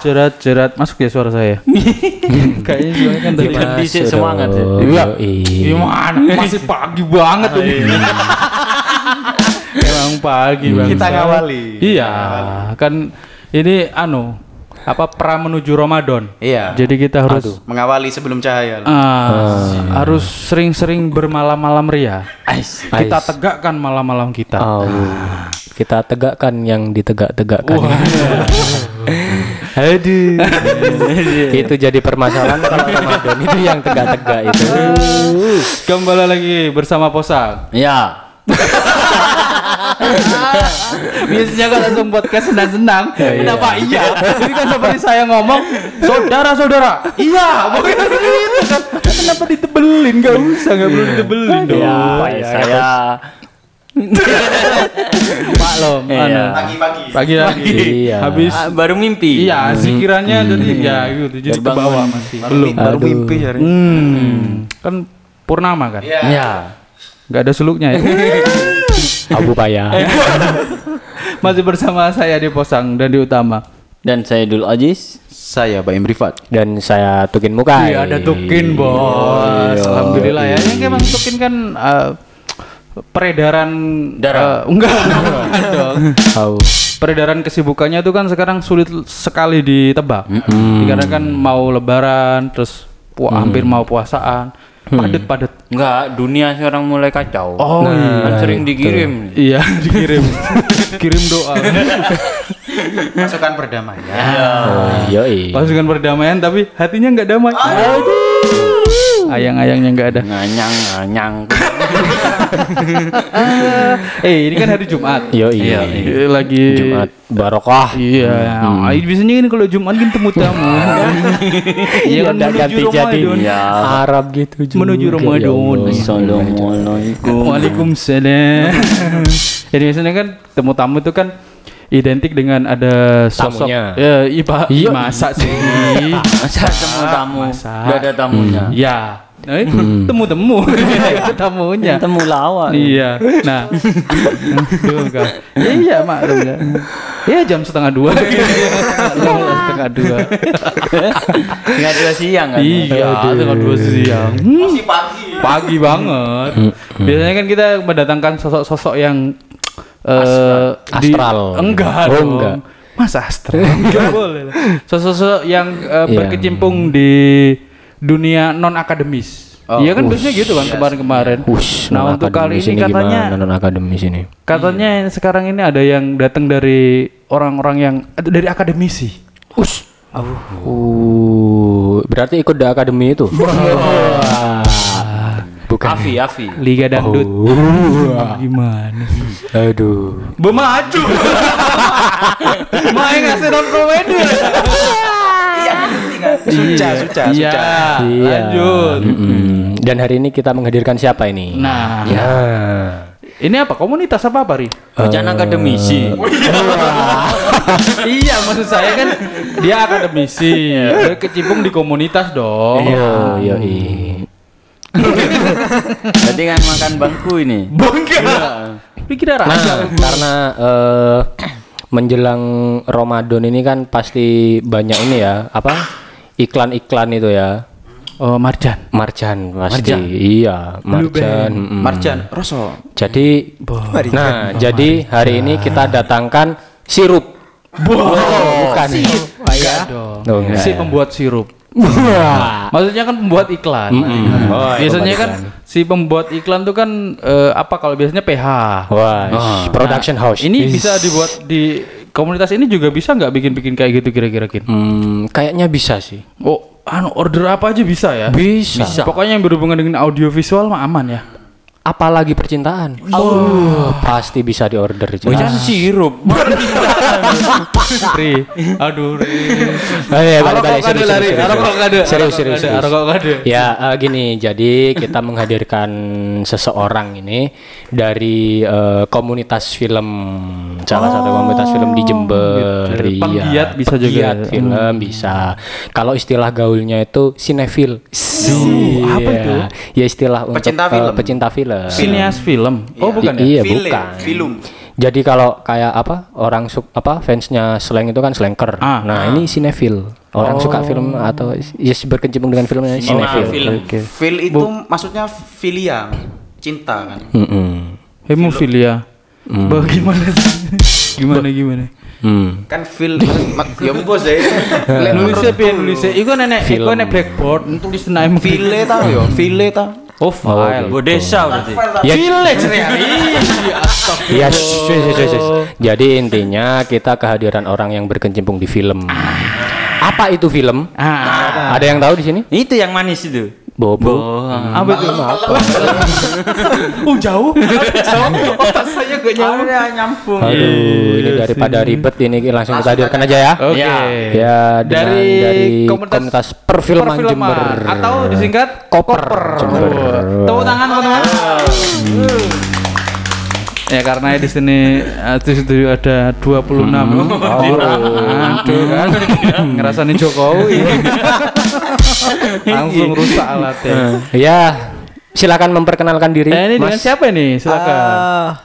jerat jerat masuk ya suara saya. Kayaknya suaranya kan tadi. Kan dhisik semangat ya. Iya. Gimana? Masih pagi banget ini. Emang pagi banget. Kita ngawali. Iya, kan ini anu apa pra menuju Ramadan. Iya. Jadi kita harus Mengawali sebelum cahaya. ah, harus sering-sering bermalam-malam ria. Ais. Kita tegakkan malam-malam kita. Oh, kita tegakkan yang ditegak-tegakkan. Aduh. itu jadi permasalahan kalau Ramadan itu yang tegak-tegak itu. Kembali lagi bersama Posang. Ya. Biasanya kan langsung podcast senang-senang. Kenapa iya? Jadi kan seperti saya ngomong, saudara-saudara. Iya, gitu kan. Kenapa ditebelin? Gak usah, gak perlu ditebelin dong. Ya, saya Maklum, Iya. anu. Pagi-pagi. Pagi lagi. Iya. Habis ah, baru mimpi. Iya, sikirannya dari ya gitu. Jadi ke bawah masih. Belum. Baru Aduh. mimpi hari. Hmm. Kan purnama kan? Iya. Ya. Gak ada suluknya ya. Abu payah. Masih bersama saya di Posang dan di Utama. Dan saya Dul Aziz. Saya Baim Rifat. Dan saya Tukin Mukai. Iya, ada Tukin, Bos. Alhamdulillah ya. Yang emang Tukin kan eh, peredaran Darah. eh, enggak, enggak dong. Tahu. Peredaran kesibukannya itu kan sekarang sulit sekali ditebak. Dikarenakan mau lebaran terus pu- hampir mau puasaan. Padet-padet. Enggak, dunia sekarang mulai kacau. Oh, kan sering dikirim. Iya, dikirim. Kirim doa. Pasukan perdamaian. Oh, yoi. Pasukan perdamaian tapi hatinya nggak damai. Ayang-ayangnya nggak ada. Nganyang, nganyang. Eh, ini kan hari Jumat. Yoi. Iya, Eh, Lagi Jumat barokah. Iya, ah, biasanya ini kalau Jumat kan temu tamu. Iya kan Udah menuju ganti jadi. Ya. Arab gitu juga. Menuju ya Ramadan. Allah. Assalamualaikum. Waalaikumsalam. Jadi biasanya kan temu tamu itu kan identik dengan ada sosok Tamunya. ya iba Iya. masa sih. Masa temu tamu. Masa. Udah ada tamunya. ya. Nah, ini temu-temu itu tamunya. Temu lawan. Iya. Nah, Aduh, Kak. Ya, iya maklum ya. Iya jam setengah dua. Setengah dua. Enggak dua siang kan. Iya, setengah dua siang. Masih pagi. Pagi banget. Biasanya kan kita mendatangkan sosok-sosok yang eh di- Astral. enggak Oh, dong. enggak. Masa astral? enggak boleh. Sosok-sosok yang eh, Iya. berkecimpung di dunia non akademis. Iya kan biasanya gitu kan kemarin-kemarin. Wush, Nah untuk kali non-akademis ini katanya gimana non akademis ini? katanya sekarang ini ada yang datang dari orang-orang yang eh, dari akademisi. Us. Uh, berarti ikut di akademi itu? Wah. Bukan. Afi, Afi. Liga dangdut. Oh. Gimana? Aduh. Bemaju. Main ngasih non komedi. Suca, suca, Iya. suca. Lanjut. Mm-mm. Dan hari ini kita menghadirkan siapa ini? Nah, Ya. ini apa komunitas apa apa ri? Hujan akademisi. iya, maksud saya kan dia akademisi, dia kecimpung di komunitas dong. Oh, yoi. Berarti kan makan bangku ini. Bangga. Pikir Nah, raja. karena eh, menjelang Ramadan ini kan pasti banyak ini ya, apa? Iklan-iklan itu ya. Oh, Marjan. Marjan pasti. Marjan. Iya, Marjan. mm-mm. Marjan, Rosso. Jadi Nah, jadi hari ini kita datangkan sirup. bukan. Enggak dong. Oh, si ya. pembuat sirup. Maksudnya kan pembuat iklan. Oh, biasanya kan si pembuat iklan tuh kan eh, apa kalau biasanya PH. Wah, production house. Ini bisa dibuat di komunitas ini juga bisa nggak bikin-bikin kayak gitu kira-kira Kin? Hmm, kayaknya bisa sih. Oh, anu order apa aja bisa ya? Bisa. Pokoknya yang berhubungan dengan audio visual mah aman ya. Apalagi percintaan. Oh, pasti bisa diorder. jelas. Hujan sirup. Ri, aduh Ri. Oh, iya, Arok balik, balik, serius, serius, serius, serius, serius. Ya eh, gini, jadi kita menghadirkan seseorang ini dari eh, komunitas film, salah satu komunitas film di Jember. gitu. Iya. Penggiat bisa juga. Penggiat film bisa. Kalau istilah gaulnya itu sinefil. apa Iya. itu? Ya istilah untuk Pecinta eh, film. pecinta film. Sineas film. Oh, bukan ya? Iya, Film, bukan. Film. Jadi kalau kayak apa orang suk apa fansnya slang itu kan slanker. Ah. nah ini sinetfil. Orang suka film atau ya berkecimpung dengan filmnya sinetfil. film. Feel itu maksudnya filia, cinta kan. Mm-mm. Hemofilia. Bagaimana? gimana gimana? Hmm. Kan feel mak- ya bos deh. Nulisnya piye nulisnya? Iku nenek, iku nenek blackboard tulis naik File ta yo, file ta. Oh, file. Bodesa berarti. Ya, Village ya. ya shh, shh, shh. Jadi intinya kita kehadiran orang yang berkecimpung di film. Apa itu film? Ah, Ada yang tahu di sini? Itu yang manis itu. Bobo. apa itu? Oh, jauh. Jauh. Otak saya gak nyambung. nyambung. Aduh, ini daripada ribet ini langsung kita hadirkan aja ya. Oke. Ya. Ya, dengan Dari dari, komunitas- komunitas, perfilman, Jember atau disingkat Koper Jember. Oh. Tepuk tangan teman-teman. Ya karena di sini eh, di situ ada 26 Aduh kan Ngerasain Jokowi Langsung rusak alatnya Ya, silakan memperkenalkan diri. Nah ini dengan Mas. siapa ini? Silakan Ah,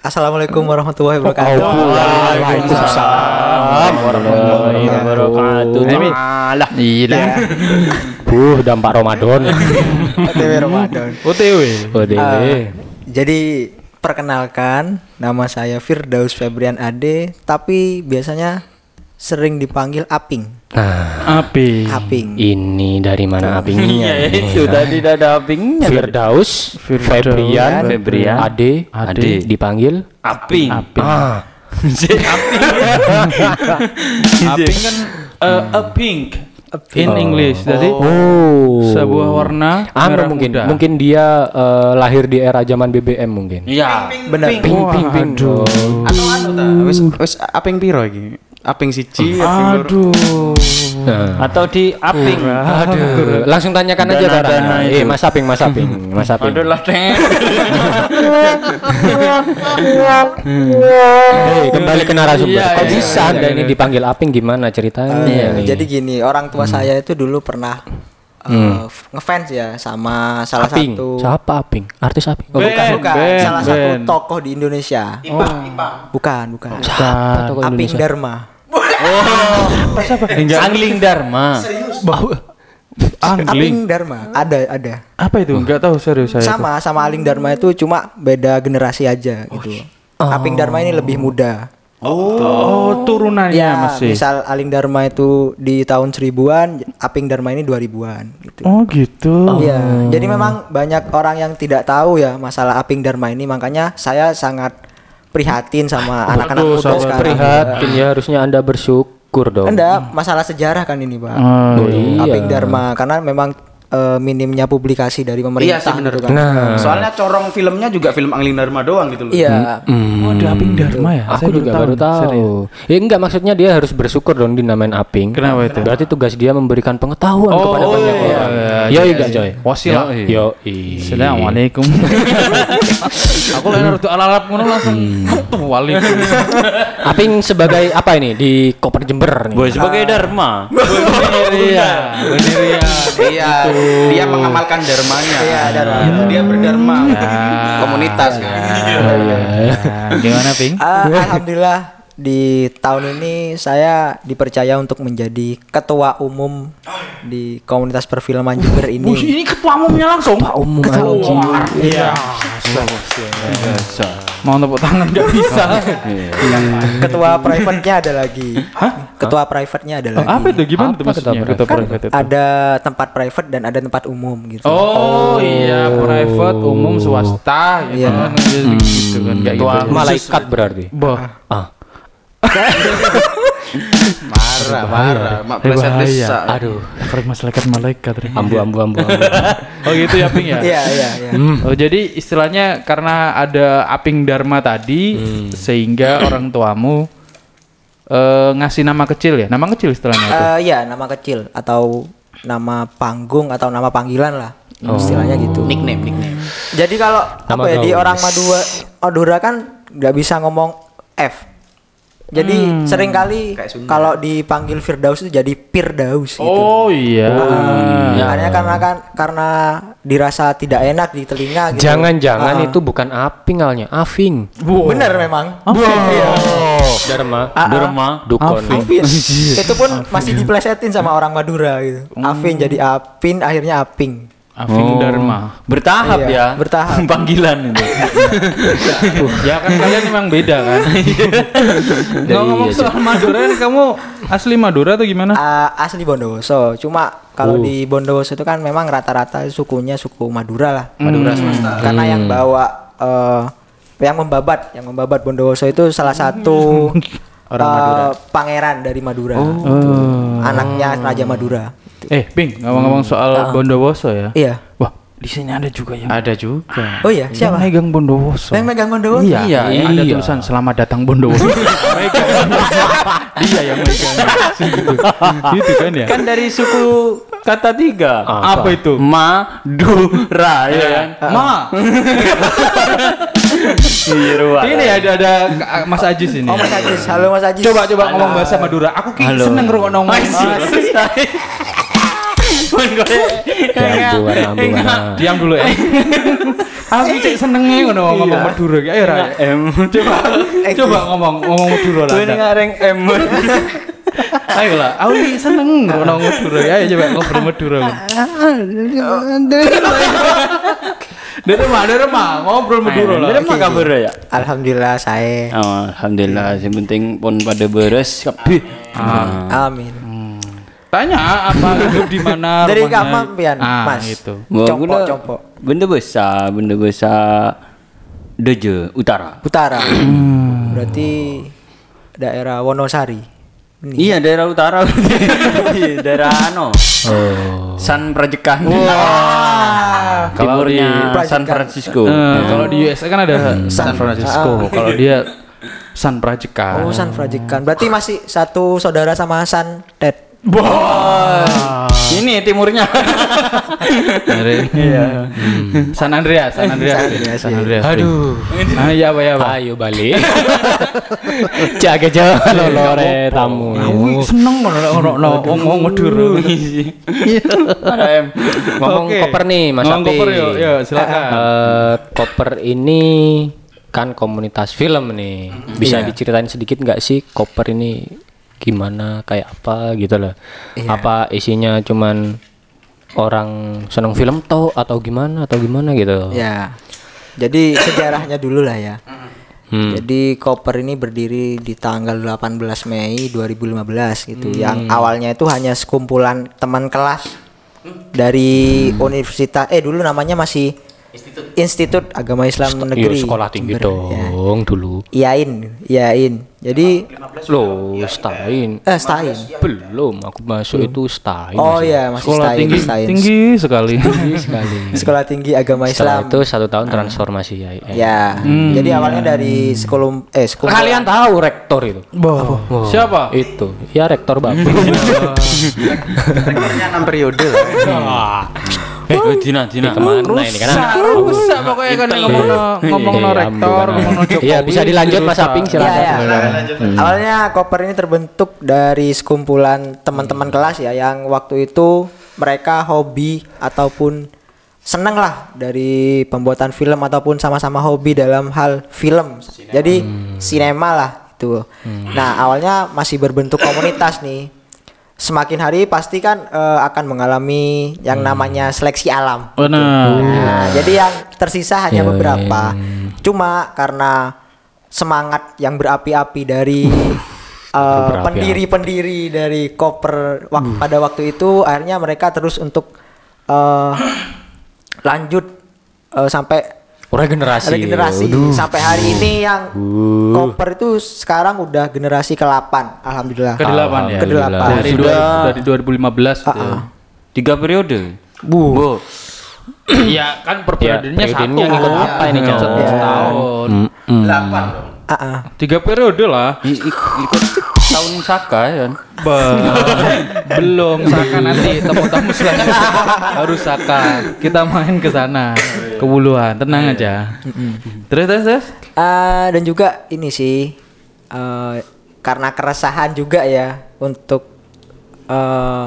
Assalamualaikum warahmatullahi wabarakatuh. Waalaikumsalam warahmatullahi wabarakatuh. Ini Alah, Iya buh dampak Ramadan. OTW Ramadan. OTW. Ah, jadi perkenalkan nama saya Firdaus Febrian Ade, tapi biasanya sering dipanggil Aping. Nah, Api Aping. ini dari mana apingnya? Iya itu tadi ada apingnya. Firdaus, Firdaus, Febrian, Febrian, Ade, Ade. dipanggil Aping. Api ah, Api kan eh, a pink In English Jadi oh, sebuah warna Anu merah mungkin, muda. mungkin dia eh, lahir di era zaman BBM mungkin. Iya. Benar. Ping ping ping. Aduh. Atau anu ta? Wis wis aping piro iki? Aping siji. Aduh. Atau di aping. Aduh, langsung tanyakan aja itu. Eh, Mas Aping, Mas Aping, Mas Aping. Aduh lah Teng. Eh, kembali ke narasumber. Iya, Kok iya, bisa iya, Anda iya. ini dipanggil Aping gimana ceritanya? Eh, jadi gini, orang tua saya itu dulu pernah eh, f- ngefans ya sama salah Aping. satu Siapa Aping? Artis Aping. Oh, Ben. bukan, bukan, Ben, salah satu Ben. tokoh di Indonesia. Bukan, bukan. siapa tokoh Aping Indonesia? Dharma. Angling Dharma. Angling Aping Dharma. Ada, ada. Apa itu? Enggak tahu serius saya Sama sama Aling Dharma itu cuma beda generasi aja gitu. Aping Dharma ini lebih muda. Oh, turunannya Ya, masih. misal Aling Dharma itu di tahun 1000-an, Aping Dharma ini 2000-an gitu. Oh, gitu. Iya, jadi memang banyak orang yang tidak tahu ya masalah Aping Dharma ini, makanya saya sangat prihatin sama anak-anak muda sangat sekarang. Prihatin ya harusnya Anda bersyukur dong. Anda masalah sejarah kan ini, Pak. Oh, Oh, iya. Aping Dharma karena memang eh, minimnya publikasi dari Iya pemerintah sih bener gitu kan. Nah, Soalnya corong filmnya juga film Angling Dharma doang gitu loh. Iya. Oh, ada Aping Dharma ya? Aku Saya juga baru tahu. Serius. Ya enggak maksudnya dia harus bersyukur dong dinamain Aping. Kenapa itu? Berarti tugas dia memberikan pengetahuan Oh, kepada oh, banyak iya, orang. iya, iya, enggak iya. coy. Wasilah. Yo i. Assalamualaikum. Aku lagi harus alat ngono langsung waalaikum. Aping sebagai apa ini di Koper Jember nih? Boy sebagai Dharma. Iya, bener ya. Iya, dia mengamalkan dharmanya. Iya, dharma. Gitu, Dia berdharma. Komunitas kan. Nah, Gimana, Ping? Ah, Alhamdulillah di tahun ini saya dipercaya untuk menjadi ketua umum di komunitas perfilman Jember ini. ini ketua umumnya langsung. Ketua umum anjing. Iya. Mau tepuk tangan nggak bisa. Ketua private-nya ada lagi. Ketua private-nya ada Oh, lagi. apa itu? Gimana tuh Apa maksudnya? ketua Ketua Kan private itu. ada tempat private dan ada tempat umum gitu. Oh, iya, private, umum, swasta, ya Iya. kan, gitu kan, kayak gitu. Malaikat berarti. Boh, Ah, Marah, marah. Mak Eh, pleset bahaya. desa. aduh. Frek malaikat malaikat. Ambu ambu ambu. ambu. Oh gitu ya, Ping ya? Iya, iya, iya. Oh jadi istilahnya karena ada aping dharma tadi sehingga orang tuamu eh, ngasih nama kecil ya nama kecil istilahnya itu. Eh, iya, nama kecil atau nama panggung atau nama panggilan lah. Istilahnya gitu. Nickname, nickname. Jadi kalau Nama apa ya di orang Madura Madura kan nggak bisa ngomong F. Jadi sering kali kalau dipanggil Firdaus itu jadi Pirdaus gitu. Oh iya. Ah, Makanya karena kan karena dirasa tidak enak di telinga gitu. Jangan-jangan Ah. itu bukan aping halnya, afing. Bener memang. Iya. Dharma, Dharma. dukon. Afin. itu pun masih diplesetin sama orang Madura gitu. Afin jadi Apin akhirnya Aping. Afing Dharma. Bertahap Iya, ya. bertahap. Panggilan itu. ya kan kalian memang beda kan. Ngomong soal Madura, kamu asli Madura atau gimana? Ah, asli Bondowoso. Cuma kalau di Bondowoso itu kan memang rata-rata sukunya suku Madura lah. Madura swasta. Karena yang bawa eh, yang membabat, yang membabat Bondowoso itu salah satu orang pangeran dari Madura. gitu. Anaknya Raja Madura. Eh, Ping, ngomong-ngomong soal Bondowoso ya. Iya. Wah, di sini ada juga yang Ada juga. Oh iya, yang siapa? megang Bondowoso. Yang megang Bondowoso? Iya, Iya, yang ada iya. tulisan selamat datang Bondowoso. Megang. Dia yang megang. gitu. gitu kan ya? kan dari suku kata tiga. Apa itu? Madura ya kan. Ma. Siruan. Ini ada ada Kak- Mas Ajis ini. Oh Mas Ajis, halo Mas Ajis. Coba coba ngomong bahasa Madura. Aku ki Halo. seneng ngrungokno ngomong. Ambuan, ambuan. Diam dulu ya. Aku cek senenge ngono ngomong Madura ki. Ayo Ra. M. Coba coba ngomong ngomong Madura lah. Dak. ngareng M. Ayo lah. Aku ki seneng ngomong Madura. Ayo coba ngobrol Madura. Dari mah, dari mah ngobrol Madura lah. Dari mana kabar ya? Alhamdulillah saya. Oh, alhamdulillah, yang penting pun pada beres kabeh. Ah. Amin. Tanya apa hidup di mana Dari kamar pian, ah, Mas. Compok, gula- compok. Benda besar, benda besar Deje Utara. Utara. Hmm. Berarti daerah Wonosari. Ini. Iya, daerah utara. Iya, daerah ano. Oh. San Prajekan. Kalau di Timurnya San Francisco. Eh, kalau di USA kan ada San Francisco. Kalau dia San Prajekan. Oh, San Frajikan. Berarti masih satu saudara sama San Ted. Ini timurnya. Dari Hmm. San Andreas, San Andreas. San Andreas, San iya. Andreas. Aduh. Ah, iya apa ya, Pak? Ayo balik. Jaga jalan lore tamu. Aku seneng ngono ngomong Madura. Ada M. Ngomong koper nih Mas Ngomong Api. koper silakan. Eh, koper ini kan komunitas film nih. Bisa Iya. diceritain sedikit nggak sih koper ini gimana kayak apa gitu loh. Iya. Apa isinya cuman orang seneng film toh atau gimana atau gimana gitu. Ya. Jadi sejarahnya dulu lah ya. Hmm. Jadi Koper ini berdiri di tanggal 18 Mei 2015 gitu. Yang awalnya itu hanya sekumpulan teman kelas dari universitas eh dulu namanya masih Institut, Agama Islam Iya, Negeri. sekolah tinggi Jember, ya. dong dulu. IAIN, IAIN. Jadi Loh, Stain. eh Stain. Belum, aku masuk itu Stain. Oh iya, masih Sekolah Stain, tinggi Stain. tinggi sekali. sekali. Sekolah Tinggi Agama Setelah Islam. itu satu tahun transformasi ya. Ya. Jadi awalnya dari sekolum eh sekumpulan Kalian tahu rektor itu? Boh. Siapa? Itu, ya rektor bapak. Rektornya enam periode Eh, Dina, Dina. Ke mana ini kan? Rusak pokoknya kan ngomong ngomong no Iya, rektor, ambulan. ngomong no Jokowi. Iya, bisa dilanjut, Mas. Aping, Iya, silakan. iya. Awalnya koper ini terbentuk dari sekumpulan teman-teman kelas ya yang waktu itu mereka hobi ataupun seneng lah dari pembuatan film ataupun sama-sama hobi dalam hal film. Jadi sinema lah itu. Nah, awalnya masih berbentuk komunitas nih. Semakin hari pasti kan eh, akan mengalami yang namanya seleksi alam. Benar. Nah, jadi yang tersisa hanya Ya, beberapa. Cuma karena semangat yang berapi-api dari uh, pendiri-pendiri dari koper wak- pada waktu itu akhirnya mereka terus untuk uh, lanjut uh, sampai Regenerasi. regenerasi Waduh. sampai hari ini yang koper itu sekarang udah generasi ke-8 alhamdulillah. Ke delapan ya. Ke-8. Dari Sudah. dua, dari 2015 gitu. Ah, ah. Tiga periode. Bu. Iya kan per Ya, periodenya satu. periodenya ngikut apa ini, Cang? Satu Ya. tahun. Delapan Ah, ah. Tiga periode lah. I- ik- Ikut tahun Saka ya kan. Belum Saka nanti tamu-tamu selanjutnya harus Saka. Kita main ke sana. Ke Wuluhan, tenang aja. Terus terus terus. Ah, dan juga ini sih eh, karena keresahan juga ya untuk eh,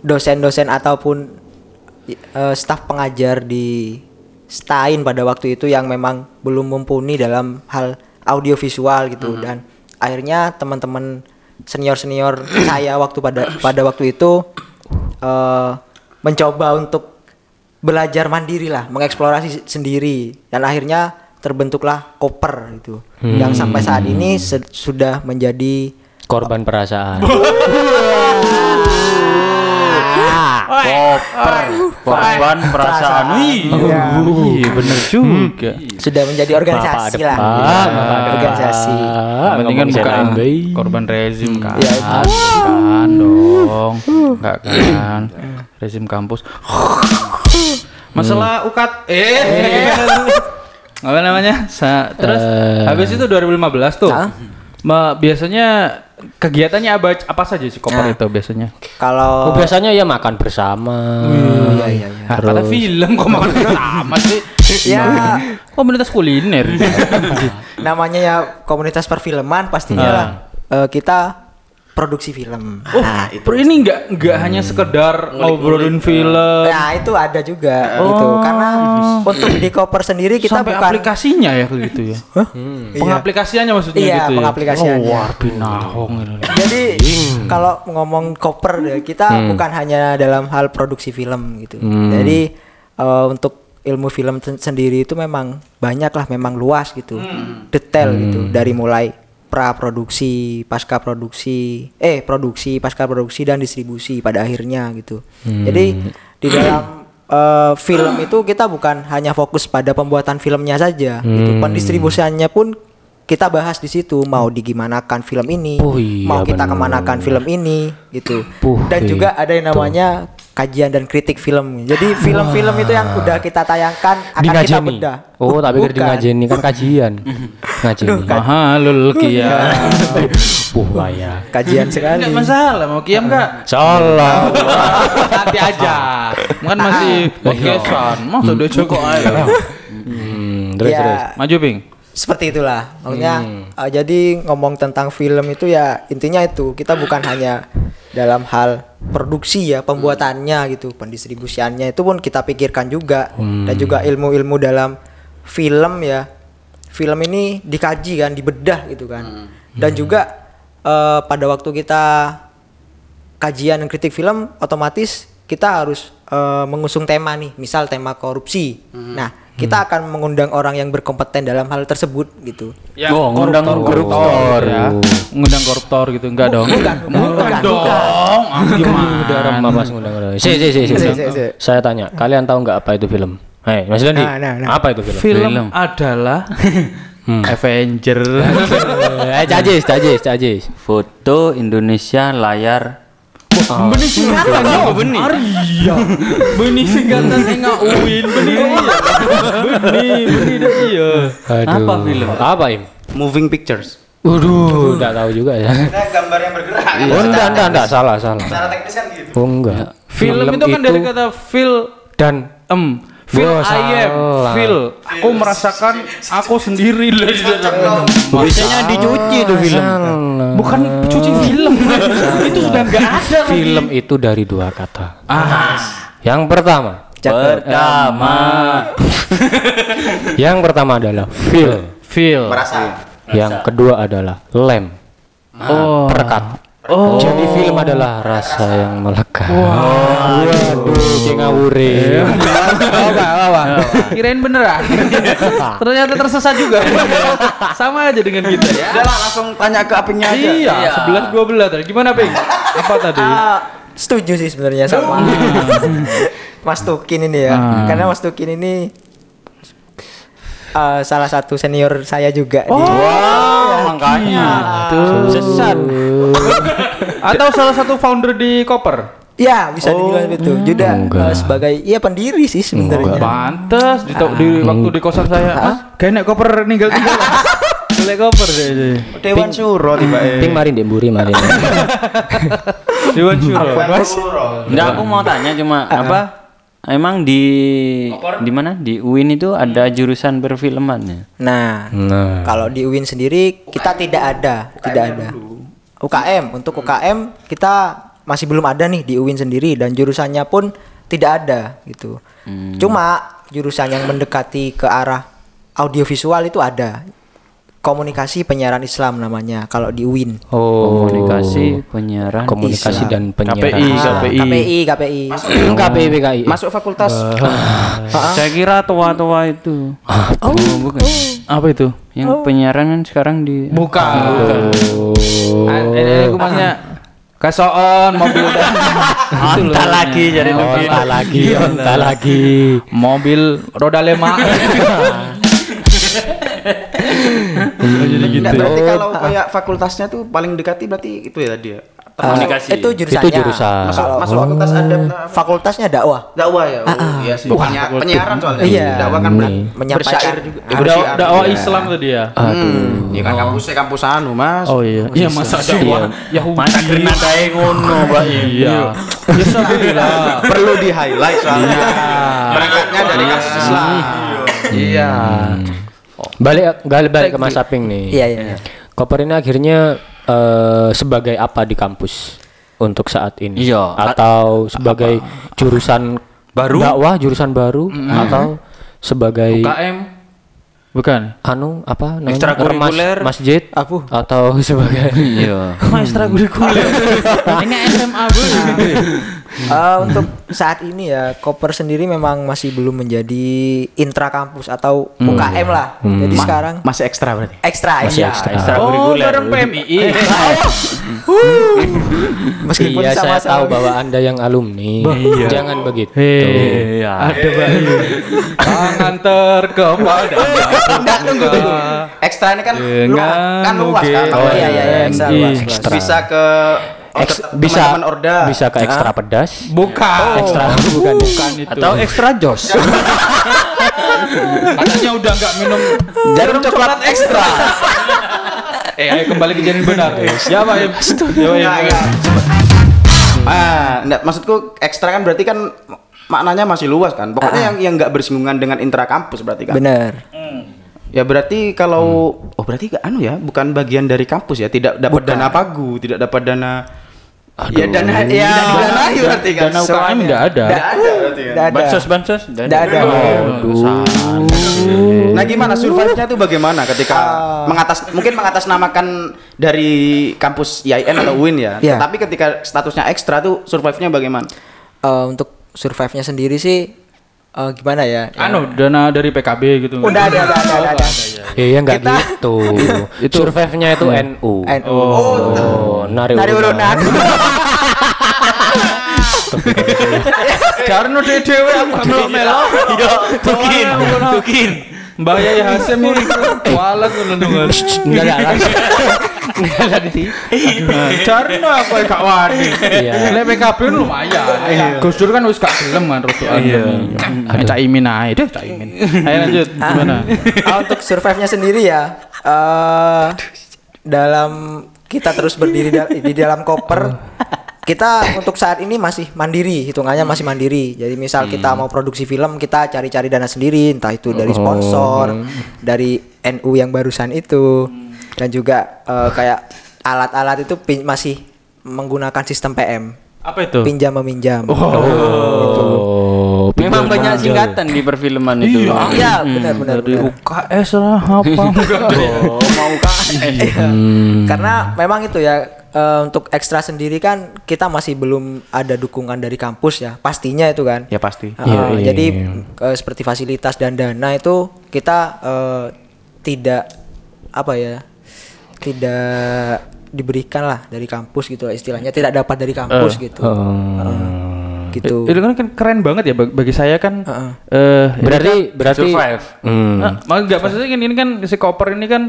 dosen-dosen ataupun eh, staf pengajar di Stain pada waktu itu yang memang belum mumpuni dalam hal audiovisual gitu. Dan akhirnya teman-teman senior-senior saya waktu pada pada waktu itu eh, mencoba untuk belajar mandiri lah, mengeksplorasi sendiri. Dan akhirnya terbentuklah koper itu yang sampai saat ini se- sudah menjadi Korban perasaan. Koper, korban perasaan. Wih, Iya bener juga. sudah menjadi organisasi lah organisasi ngomong bukan korban rezim kan. Iya. Kan dong. Enggak kan. Rezim kampus. Masalah ukat eh apa namanya? Terus habis itu 2015 tuh. Ma- biasanya kegiatannya apa apa saja sih koper itu biasanya? kalau Oh, biasanya ya makan bersama. iya iya iya Nah, kata film kok makan sama sih. ya Komunitas kuliner. namanya ya komunitas perfilman pastinya Ah. lah eh, kita produksi film. Oh, bro, ini nggak nggak hanya sekedar ngobrolin film. Nah itu ada juga gitu. Karena untuk di koper sendiri kita sampai bukan aplikasinya ya gitu ya. Pengaplikasiannya maksudnya Iya, gitu ya. pengaplikasiannya. Oh, binahong ini. jadi kalau ngomong koper ya, kita bukan hanya dalam hal produksi film gitu. Jadi eh, untuk ilmu film sen- sendiri itu memang banyak lah memang luas gitu. Detail gitu dari mulai pra produksi pasca produksi eh produksi pasca produksi dan distribusi pada akhirnya gitu. Jadi di dalam eh, film itu kita bukan hanya fokus pada pembuatan filmnya saja gitu. Pendistribusiannya pun kita bahas di situ mau digimanakan film ini Oh iya, mau kita bener. kemanakan film ini gitu. Puh, dan juga ada yang namanya kajian dan kritik film jadi film-film itu yang udah kita tayangkan Di akan kita bedah Oh, tapi di Bukan. ngajeni kan kajian. Ngajeni. Mahalul kia. Puh, ya. kajian sekali Enggak masalah mau kiam enggak? Salah. Nanti aja. Kan masih podcastan. Masa udah cukup aja. Hmm, terus Ya, terus. Maju, Ping. seperti itulah maksudnya Hmm. eh, jadi ngomong tentang film itu ya intinya itu kita bukan hanya dalam hal produksi ya pembuatannya gitu pendistribusiannya. Itu pun kita pikirkan juga. Hmm. dan juga ilmu-ilmu dalam film ya. Film ini dikaji kan dibedah gitu kan. Dan juga eh, pada waktu kita kajian dan kritik film otomatis kita harus eh, mengusung tema nih. Misal tema korupsi. Nah kita akan mengundang orang yang berkompeten dalam hal tersebut gitu Ya, Oh, ngundang koruptor. ya. Ngundang koruptor gitu enggak dong? bukan bukan dong. Gimana? Ngundang ngundang. Si si si. Saya tanya, kalian tahu nggak apa itu film? Hei, Mas Dandi. Nah, nah, nah. Apa itu film? Film, Film. adalah Avenger. Eh, Cajis, Cajis, Cajis. Foto Indonesia layar Benih singkatan ya, benih. Iya. Benih singkatan enggak uin, benih iya. Benih, benih dah iya. Aduh. Apa film? Apa im? Moving pictures. Waduh, enggak tahu juga ya. Nah, gambar yang bergerak. Oh, enggak, enggak, enggak, salah, salah. Secara teknis kan gitu. Oh, enggak. Film, itu kan dari kata feel dan em feel Wah, I am feel aku merasakan aku sendiri Biasanya dicuci tuh film. bukan cuci film itu sudah nggak ada lagi. film itu dari dua kata. ah Yang pertama, Pertama yang pertama adalah feel. feel Merasa. Yang kedua adalah lem. oh Perekat. Oh. Jadi film adalah rasa yang melekat. Waduh, kayak ngawure. apa apa kirain beneran ternyata tersesat juga. Sama aja dengan kita ya. Udah lah, langsung tanya ke apingnya aja. iya sebelas dua belas tadi. Gimana ping apa tadi? Ah, setuju sih sebenarnya sama. Mas Tukin ini ya. Ah. karena Mas Tukin ini eh, salah satu senior saya juga di Wah, makanya Sesat. atau salah satu founder di Koper Ya bisa dibilang itu. Juga Enggak. eh, sebagai iya pendiri sih sebenarnya. Pantes di, di waktu di kosan saya, Mas, kayaknya koper ninggal tinggal. Boleh koper deh. Dewan Suro tiba Ping mari ndek mburi mari. Dewan Syuro. Enggak aku mau tanya cuma apa Emang di di mana di UIN itu ada jurusan perfilman ya? Nah, Nah, kalau di UIN sendiri kita tidak ada, tidak ada. UKM. Untuk UKM kita masih belum ada nih di UIN sendiri dan jurusannya pun tidak ada gitu. Cuma jurusan yang mendekati ke arah audiovisual itu ada. Komunikasi penyiaran Islam namanya kalau di UIN. Oh, Komunikasi, penyiaran, komunikasi Islam. dan penyiaran. KPI, Islam. KPI. KPI, KPI. KPI PKI. Masuk fakultas Saya kira tua-tua itu. Oh, bukan. Apa itu? Yang penyiaran kan sekarang di Bukan. Ah, Ini aku maksudnya kasoon mobil dan Entah lagi jadi Oh, entah lagi, entah lagi. mobil roda lima. Jadi gitu. Nggak, berarti kalau kayak fakultasnya tuh paling dekati berarti itu ya dia. komunikasi. itu jurusannya. Itu jurusan. Masuk masuk fakultas ada fakultasnya dakwah. dakwah ya. Oh, iya sih. Penya- penyiaran soalnya. Iya. Dakwah kan Menyampaikan. bersyair juga. Eh, bersyair dakwah juga. Islam tuh dia. Hmm, ya kan kampusnya kampus anu, Mas. Oh iya. Iya masa dakwah Yahudi. Masa kena kayak ngono, Mbak. Iya. Ya lah. Perlu di highlight soalnya. Berangkatnya dari kampus Islam. Iya. Balik balik balik ke Mas Aping nih. Iya, iya. iya. Koper ini akhirnya eh, sebagai apa di kampus untuk saat ini? Iya. Atau sebagai jurusan Baru? dakwah, jurusan baru atau sebagai UKM. Bukan. anu apa namanya? Ekstrakurikuler. Remas- masjid Apu. atau sebagai Iya. Maestra kurikuler. Ini SMA, Bu. Eh, untuk saat ini ya Koper sendiri memang masih belum menjadi intra kampus atau UKM lah. Jadi sekarang Masih ekstra berarti. ekstra Masih ya. ekstra. Oh, Ekstrakurikuler. bareng PMII. Meskipun iya, saya sama-sama- tahu bahwa Anda yang alumni. Jangan begitu. Hei, ada bayi. Tangan terkepada. Enggak tunggu tunggu. Ekstra ini kan lu Dengan kan luas kan. Oh iya iya iya ekstra luas, luas. ekstra. Bisa ke Eks- teman-teman bisa Orda. bisa ke ekstra pedas. Bukan. Ekstra bukan. Bukan itu. Atau ekstra jos. Katanya udah nggak minum Jarum coklat ekstra. Eh, ayo kembali ke jalan benar. Ya, Pak. Ya, Ya, ya. Enggak, enggak. Ah, enggak, maksudku ekstra kan berarti kan maknanya masih luas kan. Pokoknya yang yang enggak bersinggungan dengan intra kampus berarti kan. Bener. Ya berarti kalau oh berarti gak anu ya, bukan bagian dari kampus ya, tidak dapat dana pagu, tidak dapat dana Ya dana ya didanai berarti kan. Dana UKM Semuanya. nggak ada. Nggak ada berarti kan. Ada. Bansos, bansos. Nggak ada. Nah gimana survive-nya itu bagaimana ketika mengatas mungkin mengatasnamakan dari kampus IAIN atau UIN ya, Iya. tapi ketika statusnya ekstra tuh survive-nya bagaimana? Eh, untuk survive-nya sendiri sih eh, gimana ya? Ya, Anu, dana dari PKB gitu. Udah ada, ada, ada, ada, ada. Iya enggak Kita- gitu. itu survive-nya itu NU. NU. Oh, nari Nari urunan. urunan. Jarno dhewe aku melo-melo. Iya, tukin. Tukin. Mbah Yai Hasim ini walet ngono dong. Enggak ada. Enggak ada di. Jarno aku yang gak wani. Iya. Lek PKB lumayan. Gus Dur kan wis gak gelem kan rada. Iya. Cak Imin ae deh Cak Imin. Ayo lanjut gimana? Ah, untuk survive-nya sendiri ya eh dalam kita terus berdiri di dalam koper kita untuk saat ini masih mandiri hitungannya masih mandiri. Jadi misal kita mau produksi film kita cari-cari dana sendiri entah itu dari sponsor dari NU yang barusan itu. Dan juga eh, kayak alat-alat itu pin- masih menggunakan sistem PM Apa itu? pinjam meminjam. Oh, Memang pinjam banyak pinjam. singkatan di perfilman itu. iya. Benar benar Dari benar. UKS lah apa? Oh, mau kan? Karena memang itu ya eh, untuk ekstra sendiri kan kita masih belum ada dukungan dari kampus ya pastinya itu kan. Ya pasti. Uh, Iya, iya, jadi iya. eh, seperti fasilitas dan dana itu kita eh, tidak apa ya tidak diberikan lah dari kampus gitu lah istilahnya tidak dapat dari kampus gitu Eh, gitu. Itu kan kan keren banget ya bag- bagi saya kan Heeh. eh ini Berarti berarti Survive. Hmm. Nah, enggak maksudnya kan ini kan si koper ini kan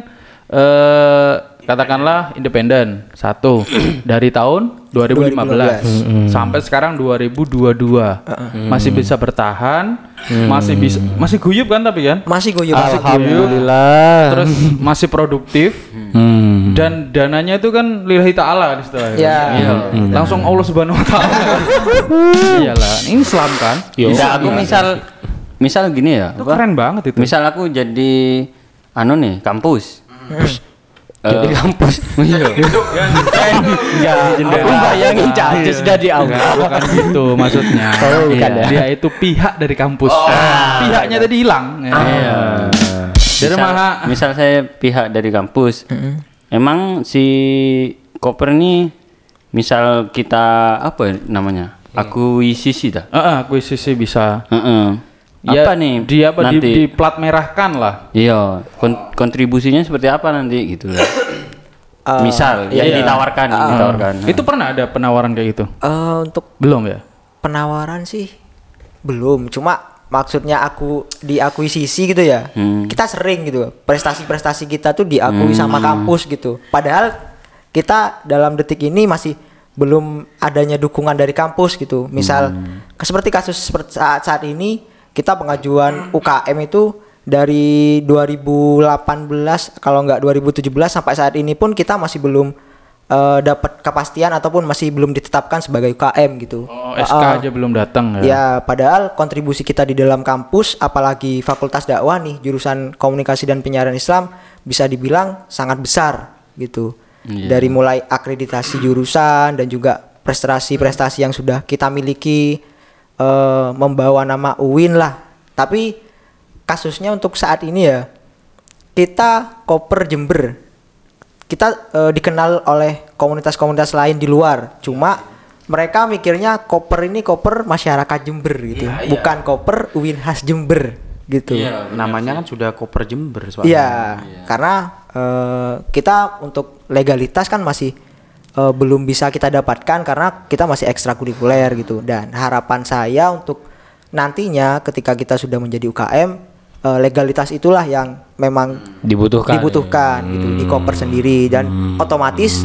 eh katakanlah independen satu. Dari tahun 2015, sampai sekarang 2022 masih bisa bertahan masih bisa masih guyup kan tapi kan? Masih guyup. Alhamdulillah. terus masih produktif. Hmm. dan dananya itu kan lillahi ta'ala kan istilahnya. Ya. Iya. langsung Allah subhanahu wa ta'ala. Iyalah ini Islam kan? Bisa aku misal misal gini ya. itu apa? keren banget itu. Misal aku jadi anu nih kampus. Jadi kampus. Iya. Ya, aku bayangin caca sudah di awal. Bukan gitu maksudnya. Oh, bukan Iya, ya? Dia itu pihak dari kampus. Pihaknya tadi hilang. Iya. Dari misal, mana? misal saya pihak dari kampus, emang si koper ini, misal kita apa ya namanya, akuisisi dah. Heeh, akuisisi bisa. Heeh. Ya, apa nih? Dia apa di, nanti? di plat merahkan lah. Iya, kon- kontribusinya seperti apa nanti gitu lah. Eh, misal iya, yang iya. ditawarkan, yang ditawarkan. Itu pernah ada penawaran kayak gitu? Eh, untuk Belum ya? penawaran sih belum cuma maksudnya aku diakuisisi gitu ya Hmm. kita sering gitu prestasi-prestasi kita tuh diakui sama kampus gitu padahal kita dalam detik ini masih belum adanya dukungan dari kampus gitu misal ke- seperti kasus saat saat ini kita pengajuan UKM itu dari 2018 kalau nggak 2017 sampai saat ini pun kita masih belum eh, dapat kepastian ataupun masih belum ditetapkan sebagai UKM gitu. Oh, Eh, SK eh, aja belum datang ya? Ya, padahal kontribusi kita di dalam kampus, apalagi Fakultas Dakwah nih, jurusan Komunikasi dan Penyiaran Islam, bisa dibilang sangat besar gitu. Dari mulai akreditasi jurusan dan juga prestasi-prestasi yang sudah kita miliki, eh, membawa nama UIN lah. Tapi kasusnya untuk saat ini ya, kita koper Jember kita eh, dikenal oleh komunitas-komunitas lain di luar. Cuma mereka mikirnya koper ini koper masyarakat Jember gitu, bukan koper UIN khas Jember gitu. Iya, Namanya kan sudah koper Jember soalnya. Iya, karena eh, kita untuk legalitas kan masih eh, belum bisa kita dapatkan karena kita masih ekstrakurikuler gitu. Dan harapan saya untuk nantinya ketika kita sudah menjadi UKM eh, legalitas itulah yang memang Dibutuhkan. dibutuhkan gitu di koper sendiri dan otomatis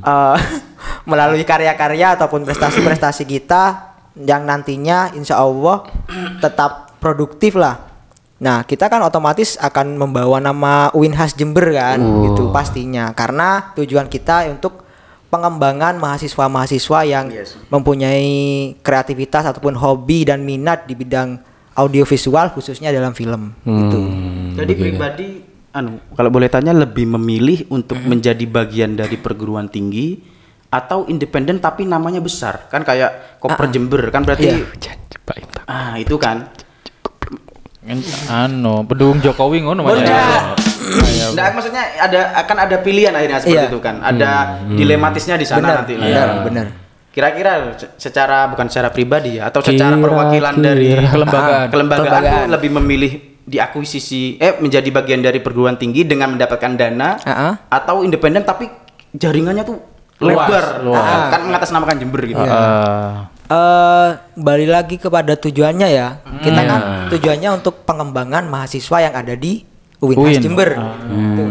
eh, melalui karya-karya ataupun prestasi-prestasi kita yang nantinya insya Allah tetap produktif lah. Nah kita kan otomatis akan membawa nama UIN khas Jember kan gitu pastinya karena tujuan kita untuk pengembangan mahasiswa-mahasiswa yang mempunyai kreativitas ataupun hobi dan minat di bidang audiovisual khususnya dalam film. Gitu. Jadi pribadi anu kalau boleh tanya lebih memilih untuk menjadi bagian dari perguruan tinggi atau independen tapi namanya besar. Kan kayak Koper Jember kan berarti Ah, itu kan. Anu, pendukung Jokowi ngono Oh, enggak. Enggak, maksudnya ada akan ada pilihan akhirnya seperti Iya. itu kan. Ada dilematisnya di sana Benar, nanti. benar, Ya. benar. Kira-kira se- secara bukan secara pribadi ya atau secara perwakilan dari Kelembagaan. Ah, kelembagaan, Kelembagaan. lebih memilih diakuisisi eh menjadi bagian dari perguruan tinggi dengan mendapatkan dana ah. atau independen tapi jaringannya tuh lebar, luas. Ah, kan mengatasnamakan Jember gitu. Ah, eh balik lagi kepada tujuannya ya. Kita kan tujuannya untuk pengembangan mahasiswa yang ada di UIN UIN. Jember. Gitu.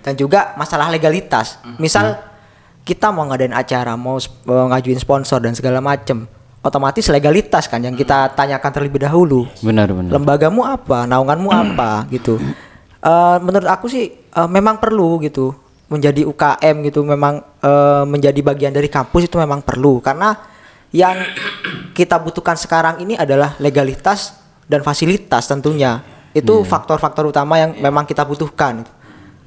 Dan juga masalah legalitas. Misal kita mau ngadain acara, mau mau ngajuin sponsor dan segala macem, otomatis legalitas kan yang kita tanyakan terlebih dahulu. Benar benar. Lembagamu apa, naunganmu apa gitu. Eh, menurut aku sih eh, memang perlu gitu menjadi UKM gitu memang eh, menjadi bagian dari kampus itu memang perlu karena yang kita butuhkan sekarang ini adalah legalitas dan fasilitas tentunya itu faktor-faktor utama yang memang kita butuhkan.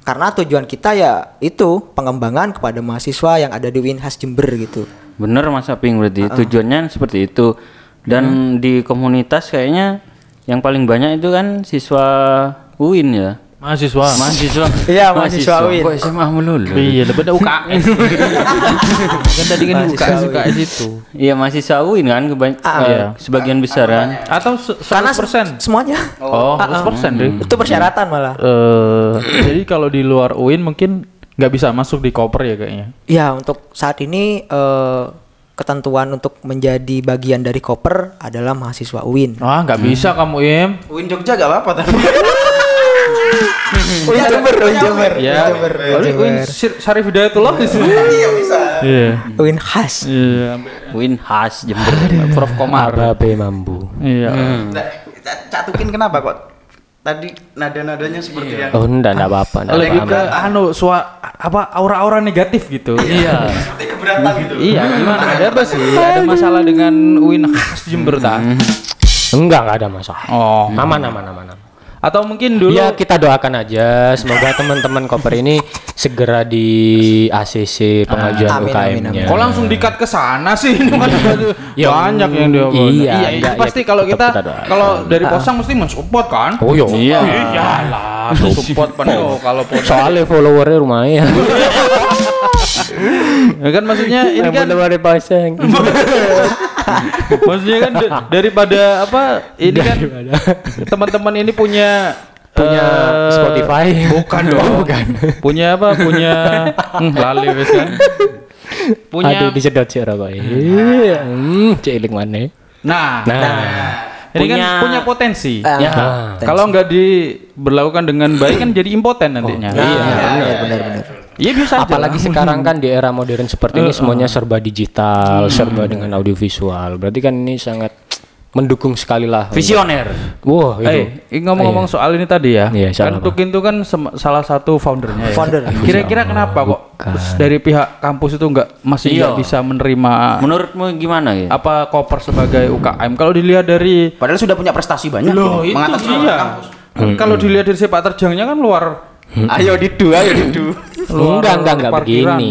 Karena tujuan kita ya itu pengembangan kepada mahasiswa yang ada di Winhas Jember gitu. Bener Mas Aping berarti tujuannya seperti itu. Dan di komunitas kayaknya yang paling banyak itu kan siswa UIN ya. Mahasiswa. Mahasiswa. Iya, mahasiswa UIN. Kok SMA melulu? Iya, lebih ada UKS. kan tadi kan Mahasiswa UKS UIN. UKS itu. Iya mahasiswa UIN kan kebany- Ah, eh, iya. sebagian besar kan. Atau karena 100%. semuanya Oh, 100% deh. itu persyaratan malah Eh, jadi kalau di luar UIN mungkin nggak bisa masuk di koper ya kayaknya. Ya, untuk saat ini eh, ketentuan untuk menjadi bagian dari koper adalah mahasiswa UIN. Wah, nggak bisa kamu Im. UIN Jogja gak apa-apa tapi. UIN Jember, UIN Jember. Ya, Jember, Kalau UIN Syar- Syarif Hidayatullah di sini. Iya bisa. Iya. UIN khas. Iya. UIN khas Jember. Prof Komar. Ababe mambu. Iya. Nah, Catukin kenapa kok? Tadi nada-nadanya seperti yang Oh, enggak, enggak apa-apa. enggak Lebih apa-apa. ke anu sua apa aura-aura negatif gitu. Iya. seperti keberatan gitu. Iya, gimana? Ada apa sih? Ada masalah dengan UIN khas Jember tak? Enggak, enggak ada masalah. Oh. Aman, aman, aman, aman. Atau mungkin dulu Ya kita doakan aja semoga teman-teman koper ini segera di ACC pengajuan Amin, amin, UKM-nya. Kok langsung dikat ke sana sih? Ini kan Ya, banyak yang dia iya, iya, itu enggak, ya pasti kita kalau kita kita kalau dari posang mesti mensupport kan? Oh iya. Iya. Iyalah, support penuh kalau posang. Soalnya followernya lumayan. Ya kan maksudnya ini kan followernya pasang. Maksudnya kan da- daripada apa? Ini kan teman-teman ini punya Punya eh, Spotify. Bukan dong. bukan. Punya apa? Punya hmm, lali wes kan. Punya Aduh disedot sih rokok. Iya. Hmm, cilik mana? Nah, Nah. ini kan punya- punya potensi. Ah, Ya. Nah. Kalau nggak diberlakukan dengan baik kan jadi impoten nantinya. Nah, iya. benar benar benar. Iya bisa aja Apalagi lah. sekarang kan di era modern seperti ini semuanya serba digital, serba dengan audiovisual. Berarti kan ini sangat mendukung sekali lah. Visioner. Wah, itu. Eh, ini ngomong-ngomong soal ini tadi ya. Iya, kan? Tukin itu kan salah satu foundernya ya. Founder. Kira-kira kenapa kok dari pihak kampus itu nggak masih Iya. nggak bisa menerima Menurutmu gimana ya? apa koper sebagai UKM? Kalau dilihat dari Padahal sudah punya prestasi banyak. Loh, ini, itu mengatasi dia. kampus. Kalau dilihat dari sepak terjangnya kan luar Ayo didu, ayo didu. Enggak, enggak, enggak begini.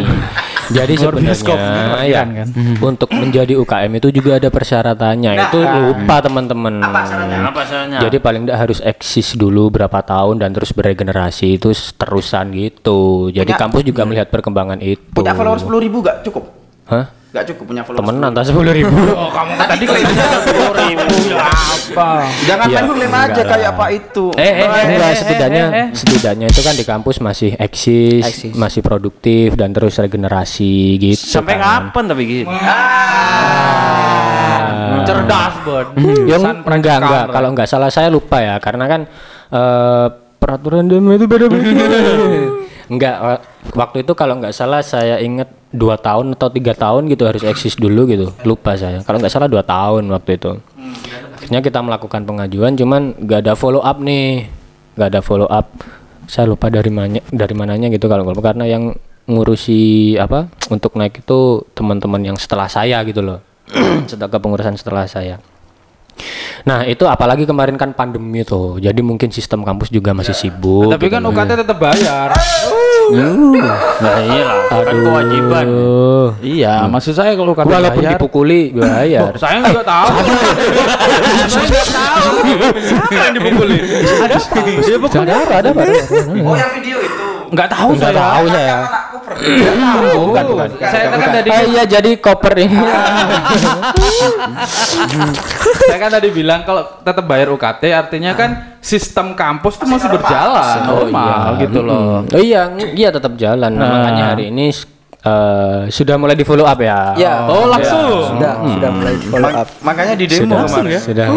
Jadi sebenarnya ya kan. untuk menjadi UKM itu juga ada persyaratannya. itu lupa teman-teman. Apa? Jadi paling tidak harus eksis dulu berapa tahun dan terus beregenerasi itu terusan gitu. Jadi Punya- kampus juga melihat perkembangan itu. Punya follower 10 ribu gak cukup? Hah? Gak cukup punya follower Temenan tak sepuluh ribu. Oh, kamu kan tadi klaimnya apa? Jangan main klaim aja enggak kayak lah. Pak itu. Eh, eh, eh, Enggak, eh, setidaknya eh, eh. setidaknya itu kan di kampus masih eksis, Eksis. masih produktif dan terus regenerasi gitu. Sampai kan. kapan tapi gitu? Cerdas, Bon. Ya San enggak enggak kalau enggak salah saya lupa ya karena kan eh, peraturan demo itu beda-beda. enggak wa- waktu itu kalau enggak salah saya ingat dua tahun atau tiga tahun gitu harus eksis dulu gitu. Lupa saya. Kalau enggak salah dua tahun waktu itu. Akhirnya kita melakukan pengajuan cuman enggak ada follow up nih. Enggak ada follow up. Saya lupa dari mana dari mananya gitu kalau nggak lupa, karena yang ngurusi apa untuk naik itu teman-teman yang setelah saya gitu loh. Setelah kepengurusan setelah saya. Nah itu apalagi kemarin kan pandemi tuh, jadi mungkin sistem kampus juga masih sibuk. Tapi kan gitu. UKT tetap bayar. Nah iyalah, kan kewajiban. Iya, maksud saya kalau UKT Walaupun bayar. dipukuli bayar. Saya nggak tahu. saya nggak tahu. Siapa yang dipukuli? Ada apa? Dia pukul. Ada apa? Ada apa? Oh yang video itu. Nggak tahu Nggak saya. tahu saya. Bukan, bukan. Saya kan tadi Oh iya jadi koper ini. saya kan tadi bilang kalau tetap bayar UKT artinya kan sistem kampus itu masih berjalan normal gitu loh. Oh iya, iya tetap jalan. Nah. makanya hari ini eh, sudah mulai di follow up ya. Ya. Oh, langsung. Sudah sudah mulai di follow up. Makanya di demo Sudah, kemarin. sudah.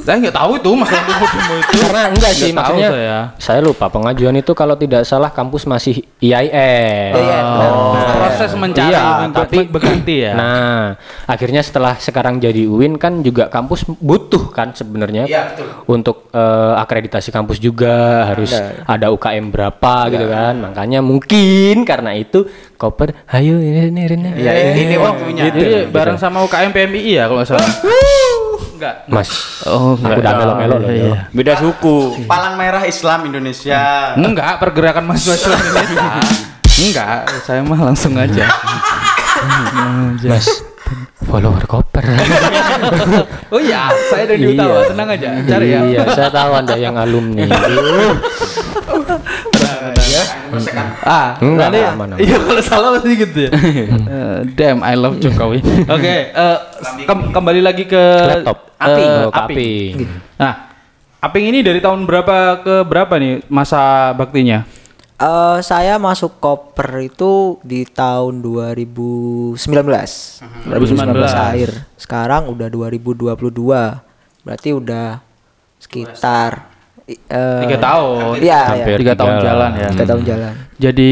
Saya nggak tahu itu masalah demo itu. Karena enggak sih Nggak maksudnya saya. saya lupa pengajuan itu kalau tidak salah kampus masih IAIN. Iya, benar. Oh, proses mencari Iya, tapi be- berganti ya. Nah, akhirnya setelah sekarang jadi UIN kan juga kampus butuh kan sebenarnya Iya, betul. untuk eh, akreditasi kampus juga harus ada UKM berapa gitu kan. Makanya mungkin karena itu koper, ayo ini ini ini. Iya, ini waktunya. Jadi bareng sama UKM PMI ya kalau nggak salah. Enggak. Mas, Oh, aku udah melo-melo loh. Iya. Beda suku. Palang merah Islam Indonesia. Enggak, pergerakan mahasiswa Islam Indonesia. Enggak, saya mah langsung aja. Mas, follower koper. Oh iya, saya dari Iya. Utawa, tenang aja. Cari ya. Iya, saya tahu Anda yang alumni. Ah, Enggak, aman. Iya kalau salah pasti gitu ya. Eh, damn, I love Jokowi. Oke, eh, kem- kembali lagi ke Laptop. eh, Aping. Oh, Aping. Aping. Nah, Aping ini dari tahun berapa ke berapa nih masa baktinya? Eh, saya masuk koper itu di tahun 2019. 2019 akhir. Sekarang udah 2022. Berarti udah sekitar Tiga tahun. Iya, Hampir. Tiga tahun jalan ya. Tiga tahun jalan. Jadi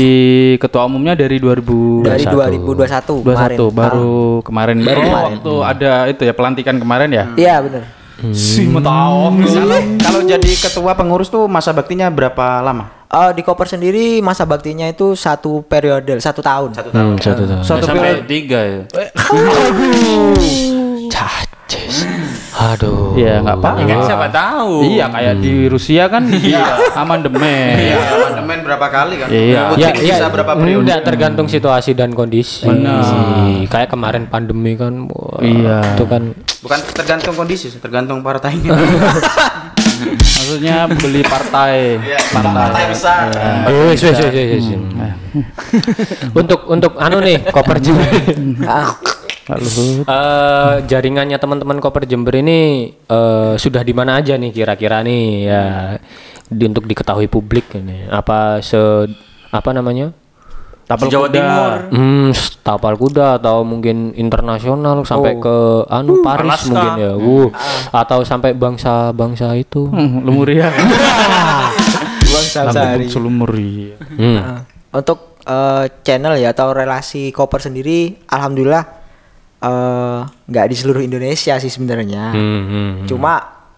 ketua umumnya dari 2000 Dari 21 2021 kemarin. baru kemarin. Baru oh, kemarin. waktu ada itu ya pelantikan kemarin ya. Iya, benar. Si mau tahu Kalau kalau jadi ketua pengurus tuh masa baktinya berapa lama? Eh, di koper sendiri masa baktinya itu satu periode, satu tahun. Satu Hmm, tahun. satu tahun. Satu sampai periode. tiga ya. Cacis. Aduh. Iya, nggak apa-apa. Ya kan siapa tahu. Iya, kayak di Rusia kan iya amandemen. Iya, amandemen berapa kali kan? Iya. Putih bisa berapa periode? Enggak tergantung situasi dan kondisi. Benar. Kayak kemarin pandemi kan. wah, Iya. Itu kan Bukan tergantung kondisi, tergantung partainya. Maksudnya beli partai. Iya, partai besar. Oh, wes, wes, wes, wes, untuk untuk anu nih koper Jember. Pak Luhut. Eh, jaringannya teman-teman koper Jember ini eh, sudah di mana aja nih kira-kira nih ya di, untuk diketahui publik ini apa se apa namanya Tapal Jawa kuda. Timur. Hmm, tapal kuda atau mungkin internasional sampai ke anu Paris Alaska. mungkin ya. Uh, atau sampai bangsa-bangsa itu. Hmm, Lemuria. Bang Lambung Lemuria. Hmm. Nah, untuk eh, channel ya atau relasi koper sendiri, alhamdulillah eh, nggak di seluruh Indonesia sih sebenarnya. Hmm, hmm. Cuma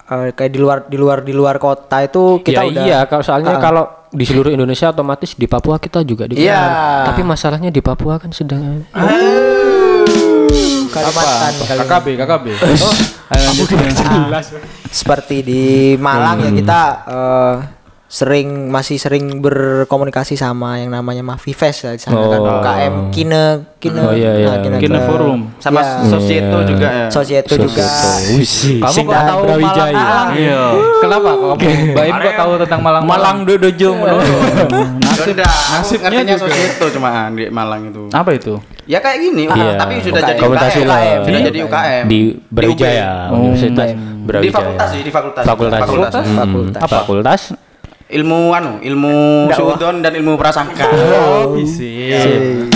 eh, kayak di luar di luar di luar kota itu kita ya udah iya, kalau soalnya Ah. kalau di seluruh Indonesia otomatis di Papua kita juga dikenal. Iya. Tapi masalahnya di Papua kan sedang Kalimantan, Kalimantan. KKB, KKB. Oh, ayo lanjut. seperti di Malang ya kita eh, sering masih sering berkomunikasi sama yang namanya Mavives ya di sana kan Oh. KM Kine Kine Oh, iya, iya. Kine, Kine Club. Forum. Sama Ya. Sosieto juga ya. Sosieto juga Kamu Sing- kok tahu Brawijaya. Malang? Iya. Kenapa kok kamu Baim kok tahu tentang Malang? Malang Dodojo Nasib, Sudah, nasibnya ngertinya juga. Sosieto cuma di Malang itu. Apa itu? Ya kayak gini, Iya. tapi sudah UKM. jadi Komunitas UKM. Sudah Di- jadi UKM. di Brawijaya. Universitas Di Brawijaya. fakultas sih, di fakultas. Fakultas. Fakultas. Hmm. Fakultas. Apa? Fakultas. Ilmu anu, ilmu suudon dan ilmu prasangka. Oh, visip.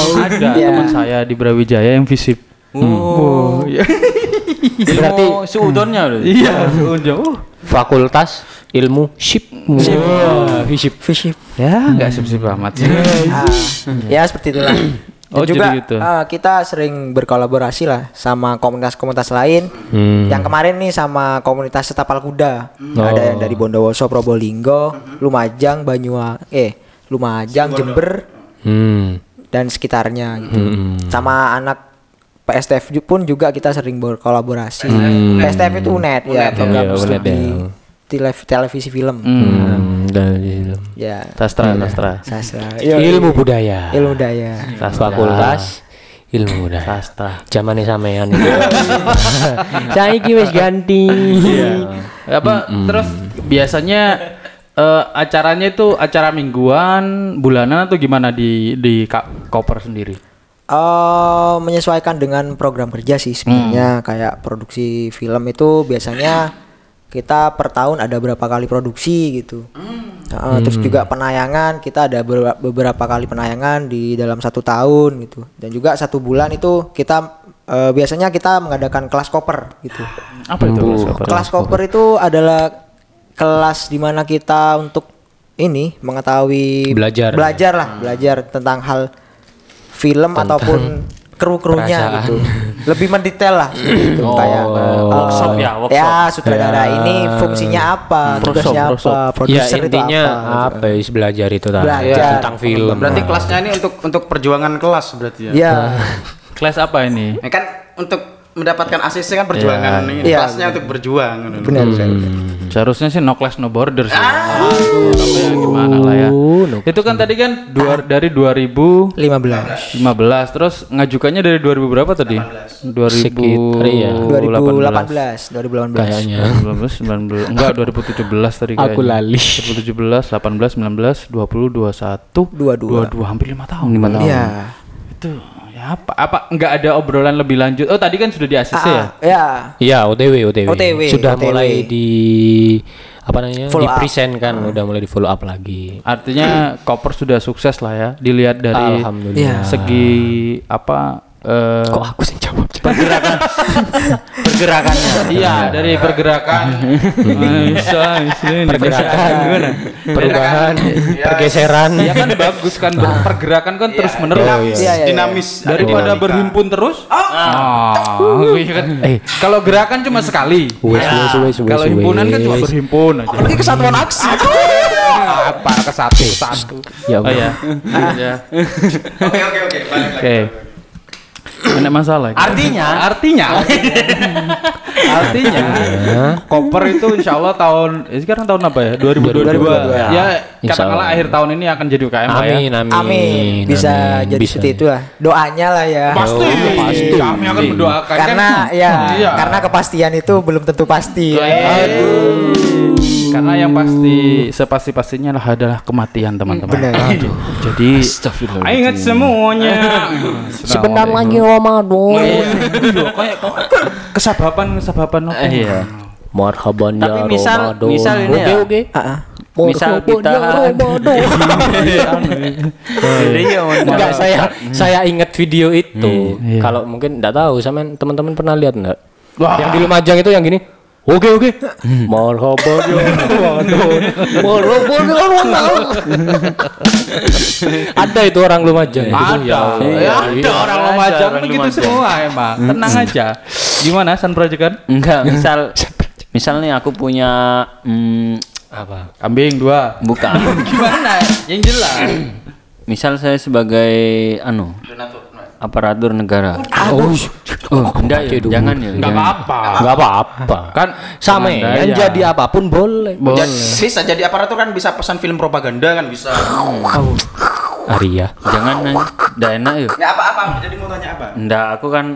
Oh, ada Iya. teman saya di Brawijaya yang visip. Oh. iya. Berarti Ilmu seudonnya loh. Iya, jauh. Fakultas Ilmu Ship. Ship. Fiship Ya, enggak sip-sip amat. Ah, ya seperti itulah. Dan Oh, juga jadi gitu. ah, kita sering berkolaborasi lah sama komunitas-komunitas lain. Hmm. Yang kemarin nih sama komunitas Setapal Kuda. Ada yang dari Bondowoso, Probolinggo, Lumajang, Banyua, eh Lumajang, Jember Hmm. dan sekitarnya gitu. Sama anak PSTF pun juga kita sering berkolaborasi. PSTF itu UNED ya, program Iya, UNED studi ya. Telef- televisi film. Hmm, dari Ya. Sastra, sastra. Sastra. ilmu budaya. Ilmu daya. Fakultas ilmu budaya. Sastra. Zamane sampean iki. Saiki wis ganti. Iya. Apa terus biasanya eh, acaranya itu acara mingguan, bulanan atau gimana di di Koper sendiri? Eh, menyesuaikan dengan program kerja sih sebenarnya kayak produksi film itu biasanya kita per tahun ada berapa kali produksi gitu. Eh, Terus juga penayangan kita ada ber- beberapa kali penayangan di dalam satu tahun gitu. Dan juga satu bulan itu kita eh, biasanya kita mengadakan kelas koper gitu. Apa itu? Kelas koper itu adalah kelas di mana kita untuk ini mengetahui Belajar. belajar lah, belajar tentang hal film ataupun kru-krunya gitu. Lebih mendetail lah gitu kayak eh, Workshop ya, workshop. Ya, sutradara ini fungsinya apa, tugasnya Workshop, apa, Ya produser itu intinya apa. gitu. apa ya belajar itu tadi Belajar. tentang film. Berarti kelasnya ini untuk untuk perjuangan kelas berarti ya. Ya, Kelas apa ini? Ya kan untuk mendapatkan ACC kan perjuangan ini. Iya. Kelasnya untuk berjuang. benar benar. Seharusnya sih no class no border sih. Aduh, tapi ya gimana lah ya. Oh, no. Itu kan tadi kan dua, dari 2015 15 terus ngajukannya dari 2000 berapa tadi? 2000 Sekitar, iya. 2018, 2018. Kayaknya. 19 19 enggak 2017 tadi Aku kayaknya. lali. 2017, 18, 19, 20, 21, 22. 22 hampir 5 tahun. 5 tahun. Iya. Itu ya apa? Apa enggak ada obrolan lebih lanjut? Oh, tadi kan sudah di ACC ya? Ah, ya. Iya, OTW, OTW. OTW, Sudah OTW. mulai di apa namanya? Follow di up. present kan, udah mulai di follow up lagi. Artinya Koper sudah sukses lah ya. Dilihat dari Alhamdulillah. segi apa eh, Kok aku sih? Pergerakan. Pergerakannya. Iya dari pergerakan. Bisa Pergerakan, perubahan, pergeseran. ya kan bagus kan ber- pergerakan kan terus menerus. Iya, iya, iya. Dinamis. daripada berhimpun terus? Oh, iya kan? Eh. kalau gerakan cuma sekali. Wes, kalau himpunan kan cuma berhimpun aja. Apalagi kesatuan aksi. apa? Ke satu satu. Ya oh ya Oke oke oke. Balik lagi. Enak masalah. Artinya? Artinya. Artinya. Koper itu insya Allah tahun eh, sekarang tahun apa ya? 2022. 2022. Ya Insya katakanlah Allah. akhir tahun ini akan jadi UKM lah ya. Amin, amin. Amin. Bisa amin. jadi Bisa. seperti itu lah. Doanya lah ya. Pasti, pasti. Kami akan mendoakan. Karena kan? ya, Iya. karena kepastian itu belum tentu pasti. Aduh. Karena yang pasti sepasti pastinya lah adalah kematian teman-teman. Benar. Aduh. Jadi ingat semuanya. Sebentar lagi Ramadan. Iya, kayak kesababan kesababan apa? Iya. Marhaban ya Tapi misal- Ramadan. misal ini Oke, ya. oke. Ah, ah. Misal Marhaban kita- ya Ramadan. Iya, Enggak saya saya ingat video itu. Iya. Kalau mungkin enggak tahu sama teman-teman pernah lihat enggak? Wah. Yang di Lumajang itu yang gini. Oke oke. Marhaban ya Ramadan. Marhaban ya Ramadan. Ada itu orang Lumajang. Itu Ada, ya. ya, ada orang Ada Lumajang orang begitu Lumajang. semua emang. Tenang aja. Gimana San Project kan? Enggak, misal misal nih aku punya mm, Apa? Kambing dua. bukan. Gimana? Yang jelas. misal saya sebagai anu aparatur negara. Oh, oh enggak ya, jangan ya. Enggak apa-apa. Enggak apa-apa. Kan Sama ya, ya. jadi apa pun boleh. Boleh. Bisa jadi aparatur kan bisa pesan film propaganda kan bisa. Arya. Jangan enggak enak ya. Ya apa-apa, jadi mau tanya apa? Enggak, aku kan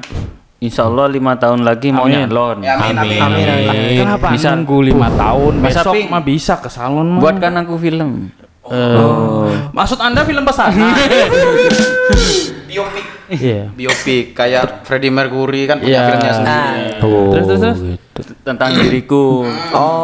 insya Allah lima tahun lagi mau nyalon. Ya, amin, amin, Amin, amin. amin. Kenapa Bisa- nunggu lima tahun? Besok mah bisa ke salon mah. Buatkan aku film. Oh. Maksud Anda film pesanan? Biopik. Iya. Biopik kayak Freddie Mercury kan punya Iya. filmnya sendiri. Oh, Terus, terus, terus? gitu. tentang diriku.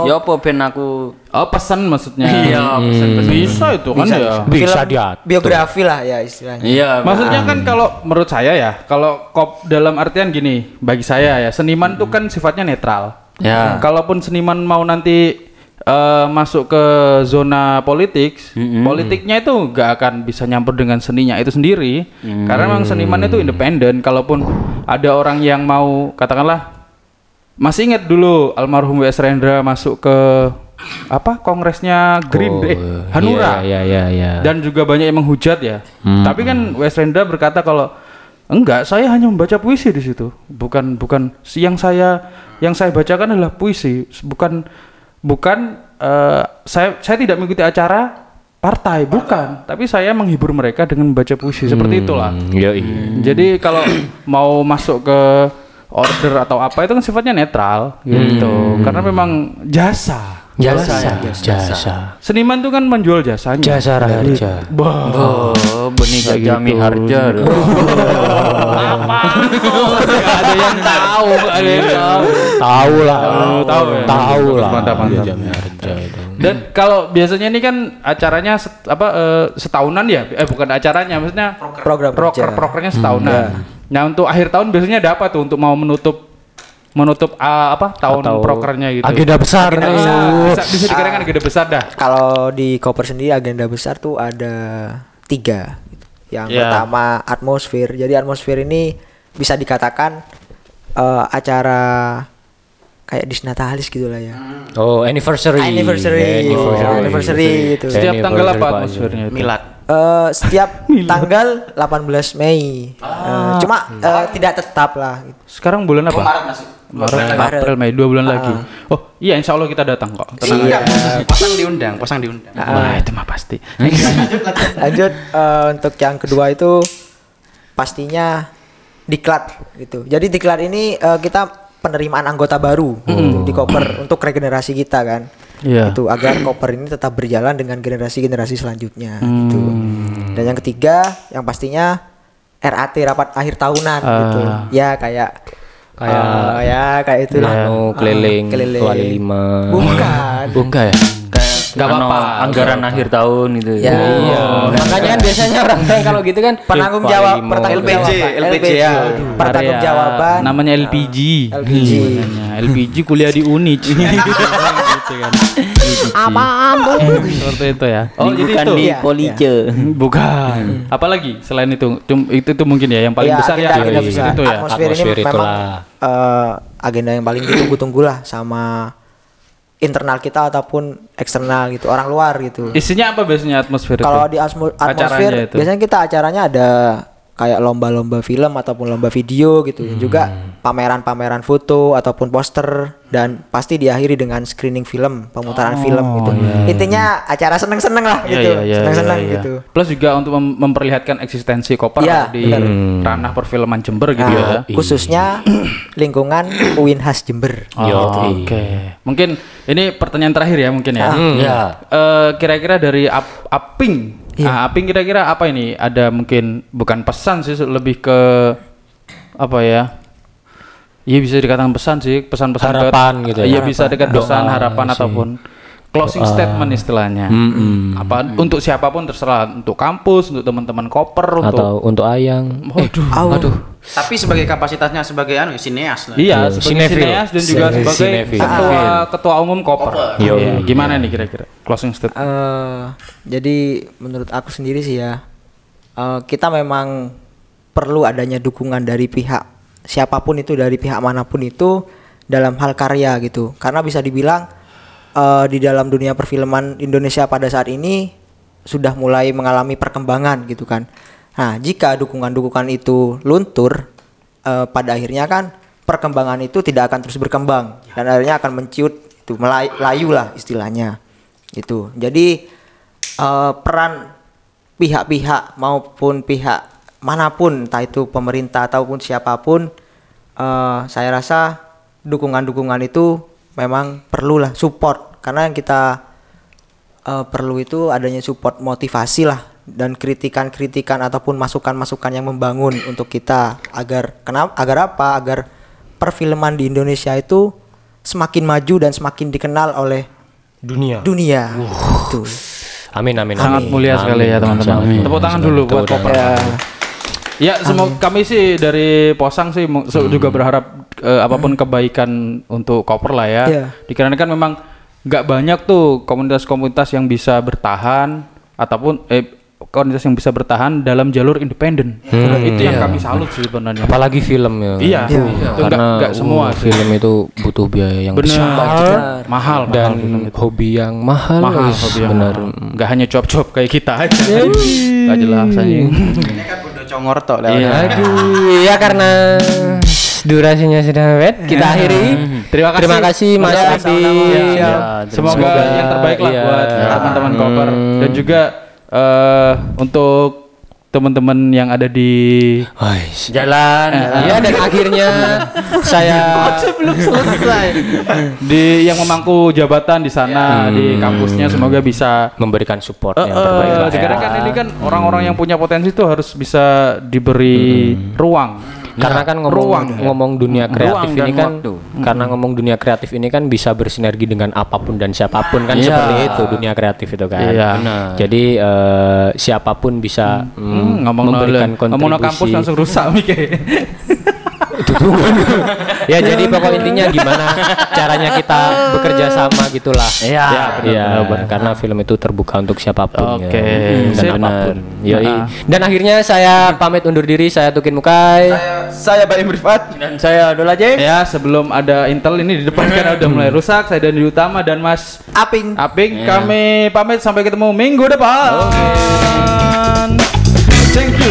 Ya apa ben aku Oh, pesan maksudnya. Iya, pesan-pesan. Bisa itu kan ya. Bisa diatur. Biografi lah ya istilahnya. Iya. Maksudnya kan kalau menurut saya ya, kalau kop dalam artian gini, bagi saya ya, seniman tuh kan sifatnya netral. Ya. Kalaupun seniman mau nanti eh, masuk ke zona politik, politiknya itu nggak akan bisa nyampur dengan seninya itu sendiri. Karena memang seniman itu independen. Kalaupun ada orang yang mau katakanlah masih ingat dulu almarhum W.S. Rendra masuk ke apa kongresnya Green Oh, eh, Hanura Iya, iya, iya. dan juga banyak yang menghujat ya. Tapi kan Wes Rendra berkata kalau enggak, saya hanya membaca puisi di situ. Bukan bukan yang saya yang saya bacakan adalah puisi, bukan bukan eh, saya saya tidak mengikuti acara partai, bukan. Tapi saya menghibur mereka dengan membaca puisi seperti itulah. Iya, iya. Jadi kalau mau masuk ke order atau apa itu kan sifatnya netral gitu. Karena memang jasa. Jasa, ya, jasa. Seniman itu kan menjual jasanya. Jasa raja. Oh, benih Jami Harja. Gak ada yang tahu, ada yang tahu. Tahu lah. Oh, tahu ya. Tahu lah. Mantap, mantap. Jami harja itu. Dan kalau biasanya ini kan acaranya set- apa eh, setahunan ya? Eh bukan acaranya, maksudnya Program proker kerja. prokernya setahunan. Nah untuk akhir tahun biasanya ada apa tuh untuk mau menutup menutup ah, apa tahun Atau prokernya gitu? Agenda besar Agenda nih. besar. Bisa, bisa dikatakan agenda besar dah. Kalau di Koper sendiri agenda besar tuh ada tiga. gitu. Yang Ya. pertama atmosfer. Jadi atmosfer ini bisa dikatakan eh, acara kayak disnatalis gitu lah ya. Oh, anniversary. Anniversary, Anniversary. oh, anniversary itu. Setiap tanggal apa atmosfernya itu? Milad. Eh, setiap tanggal 18 Mei. Eh, cuma eh, tidak tetap lah. gitu. Sekarang bulan apa? Maret masih. Maret, April, Mei, dua bulan lagi. Oh iya, insya Allah kita datang kok. Tenang Iya, aja. pasang diundang, pasang diundang. Wah itu mah pasti. Lanjut eh, untuk yang kedua itu pastinya diklat gitu. Jadi diklat ini eh, kita penerimaan anggota baru gitu, di koper untuk regenerasi kita kan. Iya. Itu agar koper ini tetap berjalan dengan generasi-generasi selanjutnya gitu. Dan yang ketiga yang pastinya RAT rapat akhir tahunan gitu. Ya kayak Kayak eh, ya kayak itu lah. Anu keliling, keliling. wali lima. Bukan. Bukan ya? Kayak Nggak ano, apa-apa. anggaran akhir tahun gitu. Ya. Iya. Makanya kan biasanya orang-orang kalau gitu kan penanggung jawab pertanggung LPJ, jawaban LPJ, ya. Pertanggung jawaban namanya LPG. LPG. Namanya LPG kuliah di Unij. gitu kan. Apaan tuh? Seperti itu ya. Oh, jadi Bukan itu. di Iya, Police. Bukan. Apalagi selain itu? Itu itu mungkin ya yang paling Iya, besar ya. agenda- agenda Itu ya. Atmosfer, Atmosfer ini memang eh, agenda yang paling ditunggu-tunggu lah sama internal kita ataupun eksternal gitu orang luar gitu. Isinya apa biasanya atmosfer? Kalau di Acaranya atmosfer itu. biasanya kita acaranya ada kayak lomba-lomba film ataupun lomba video gitu dan juga pameran-pameran foto ataupun poster dan pasti diakhiri dengan screening film pemutaran film gitu intinya acara seneng-seneng lah Iya, gitu iya, iya, seneng-seneng iya, iya. gitu Plus juga untuk mem- memperlihatkan eksistensi koper Iya, di benar. ranah perfilman Jember gitu Nah, ya. khususnya lingkungan UIN khas Jember Oh, Oke. Mungkin ini pertanyaan terakhir ya mungkin ya. Ya. Eh, kira-kira dari Ap- Aping. Ah, Aping kira-kira apa ini? Ada mungkin bukan pesan sih lebih ke apa ya? Iya bisa dikatakan pesan sih, pesan-pesan ke- Harapan gitu ya. Iya bisa dekat pesan, harapan ataupun closing statement istilahnya. Apa untuk siapa pun terserah, untuk kampus, untuk teman-teman koper, untuk Atau untuk ayang. Waduh. Aduh. Tapi sebagai kapasitasnya sebagai anu sineas lah. Iya, Iya, sebagai sinefil. sineas dan juga Sin- sebagai sinefil. ketua ketua umum Koper. Yo. Iya, Gimana nih kira-kira closing statement? Eh, jadi menurut aku sendiri sih ya eh, kita memang perlu adanya dukungan dari pihak siapa pun itu dari pihak mana pun itu dalam hal karya gitu karena bisa dibilang eh, di dalam dunia perfilman Indonesia pada saat ini sudah mulai mengalami perkembangan gitu kan. Nah jika dukungan-dukungan itu luntur eh, pada akhirnya kan perkembangan itu tidak akan terus berkembang dan akhirnya akan menciut itu melay- layu lah istilahnya itu jadi eh, peran pihak-pihak maupun pihak mana pun entah itu pemerintah ataupun siapa pun eh, saya rasa dukungan-dukungan itu memang perlulah support karena yang kita eh, perlu itu adanya support motivasi lah dan kritikan-kritikan ataupun masukan-masukan yang membangun untuk kita agar kenapa agar apa agar perfilman di Indonesia itu semakin maju dan semakin dikenal oleh Dunia. dunia Tuh. Amin amin. Sangat amin. mulia sekali ya Amin. teman-teman. Amin. Tepuk tangan dulu buat Koper. Ya, semoga kami sih dari Posang sih se- juga berharap eh, apa pun kebaikan untuk Koper lah ya. Iya. Dikarenakan memang nggak banyak tuh komunitas-komunitas yang bisa bertahan ataupun eh komunitas yang bisa bertahan dalam jalur independen. Itu yang kami salut sih sebenarnya. Apalagi film ya. Iya, Itu, itu nggak- karena nggak semua uh, film itu butuh biaya yang Benar, besar mahal dan mahal film itu. hobi yang mahal. mahal hobi yang benar. mahal. nggak hanya job-job kayak kita aja nggak jelas aja Ini kan udah congor tok lewat. Iya. Aduh, ya karena durasinya sudah wet, kita akhiri. Terima kasih. Terima kasih Mas Ya, Abi. Ya, Ya, semoga semoga, yang terbaik lah iya. buat Ya. teman-teman koper dan juga eh, untuk teman-teman yang ada di. Jalan. Ya dan akhirnya saya belum selesai di yang memangku jabatan di sana di kampusnya semoga bisa memberikan support Eh, yang terbaik eh, lah ya. dikarenakan ini kan orang-orang yang punya potensi itu harus bisa diberi ruang Karena kan ngomong Ruang, ya. ngomong dunia kreatif Ruang ini kan waktu. karena ngomong dunia kreatif ini kan bisa bersinergi dengan apa pun dan siapa pun kan Iya. seperti itu dunia kreatif itu kan. Iya. Benar. Jadi eh, siapa pun bisa mm, Hmm, ngomong memberikan ngomong no kontribusi. kampus langsung rusak mikir ya jadi pokok intinya gimana caranya kita bekerja sama gitulah. Iya, Ya, benar, iya, benar, benar. karena film itu terbuka untuk siapa pun Oke, ya. sip. dan apa pun. Benar. Yoi. Nah. Dan akhirnya saya pamit undur diri, saya Tukin Mukai. Saya Baim Rifat. Dan saya Dola J. ya sebelum ada Intel ini di depan kan udah mulai rusak saya Dandi Utama dan Mas Aping Aping kami pamit sampai ketemu minggu depan thank you